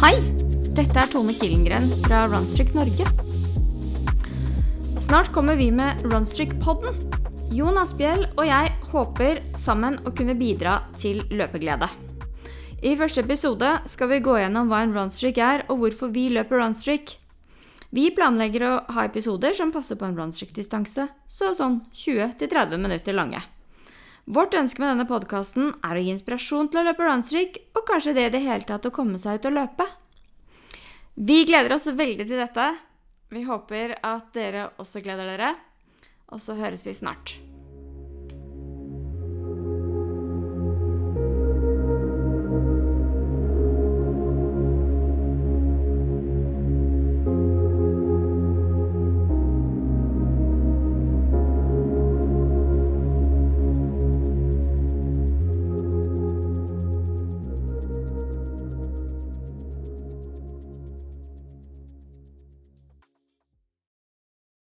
Dette er Tone Killengren fra Runstrick Norge. Snart kommer vi med Runstrick-podden. Jon Asphjell og jeg håper sammen å kunne bidra til løpeglede. I første episode skal vi gå gjennom hva en runstrick er, og hvorfor vi løper runstrick. Vi planlegger å ha episoder som passer på en runstrick-distanse, så sånn 20-30 minutter lange. Vårt ønske med denne podkasten er å gi inspirasjon til å løpe runstreak, og kanskje det i det hele tatt å komme seg ut og løpe. Vi gleder oss veldig til dette. Vi håper at dere også gleder dere. Og så høres vi snart.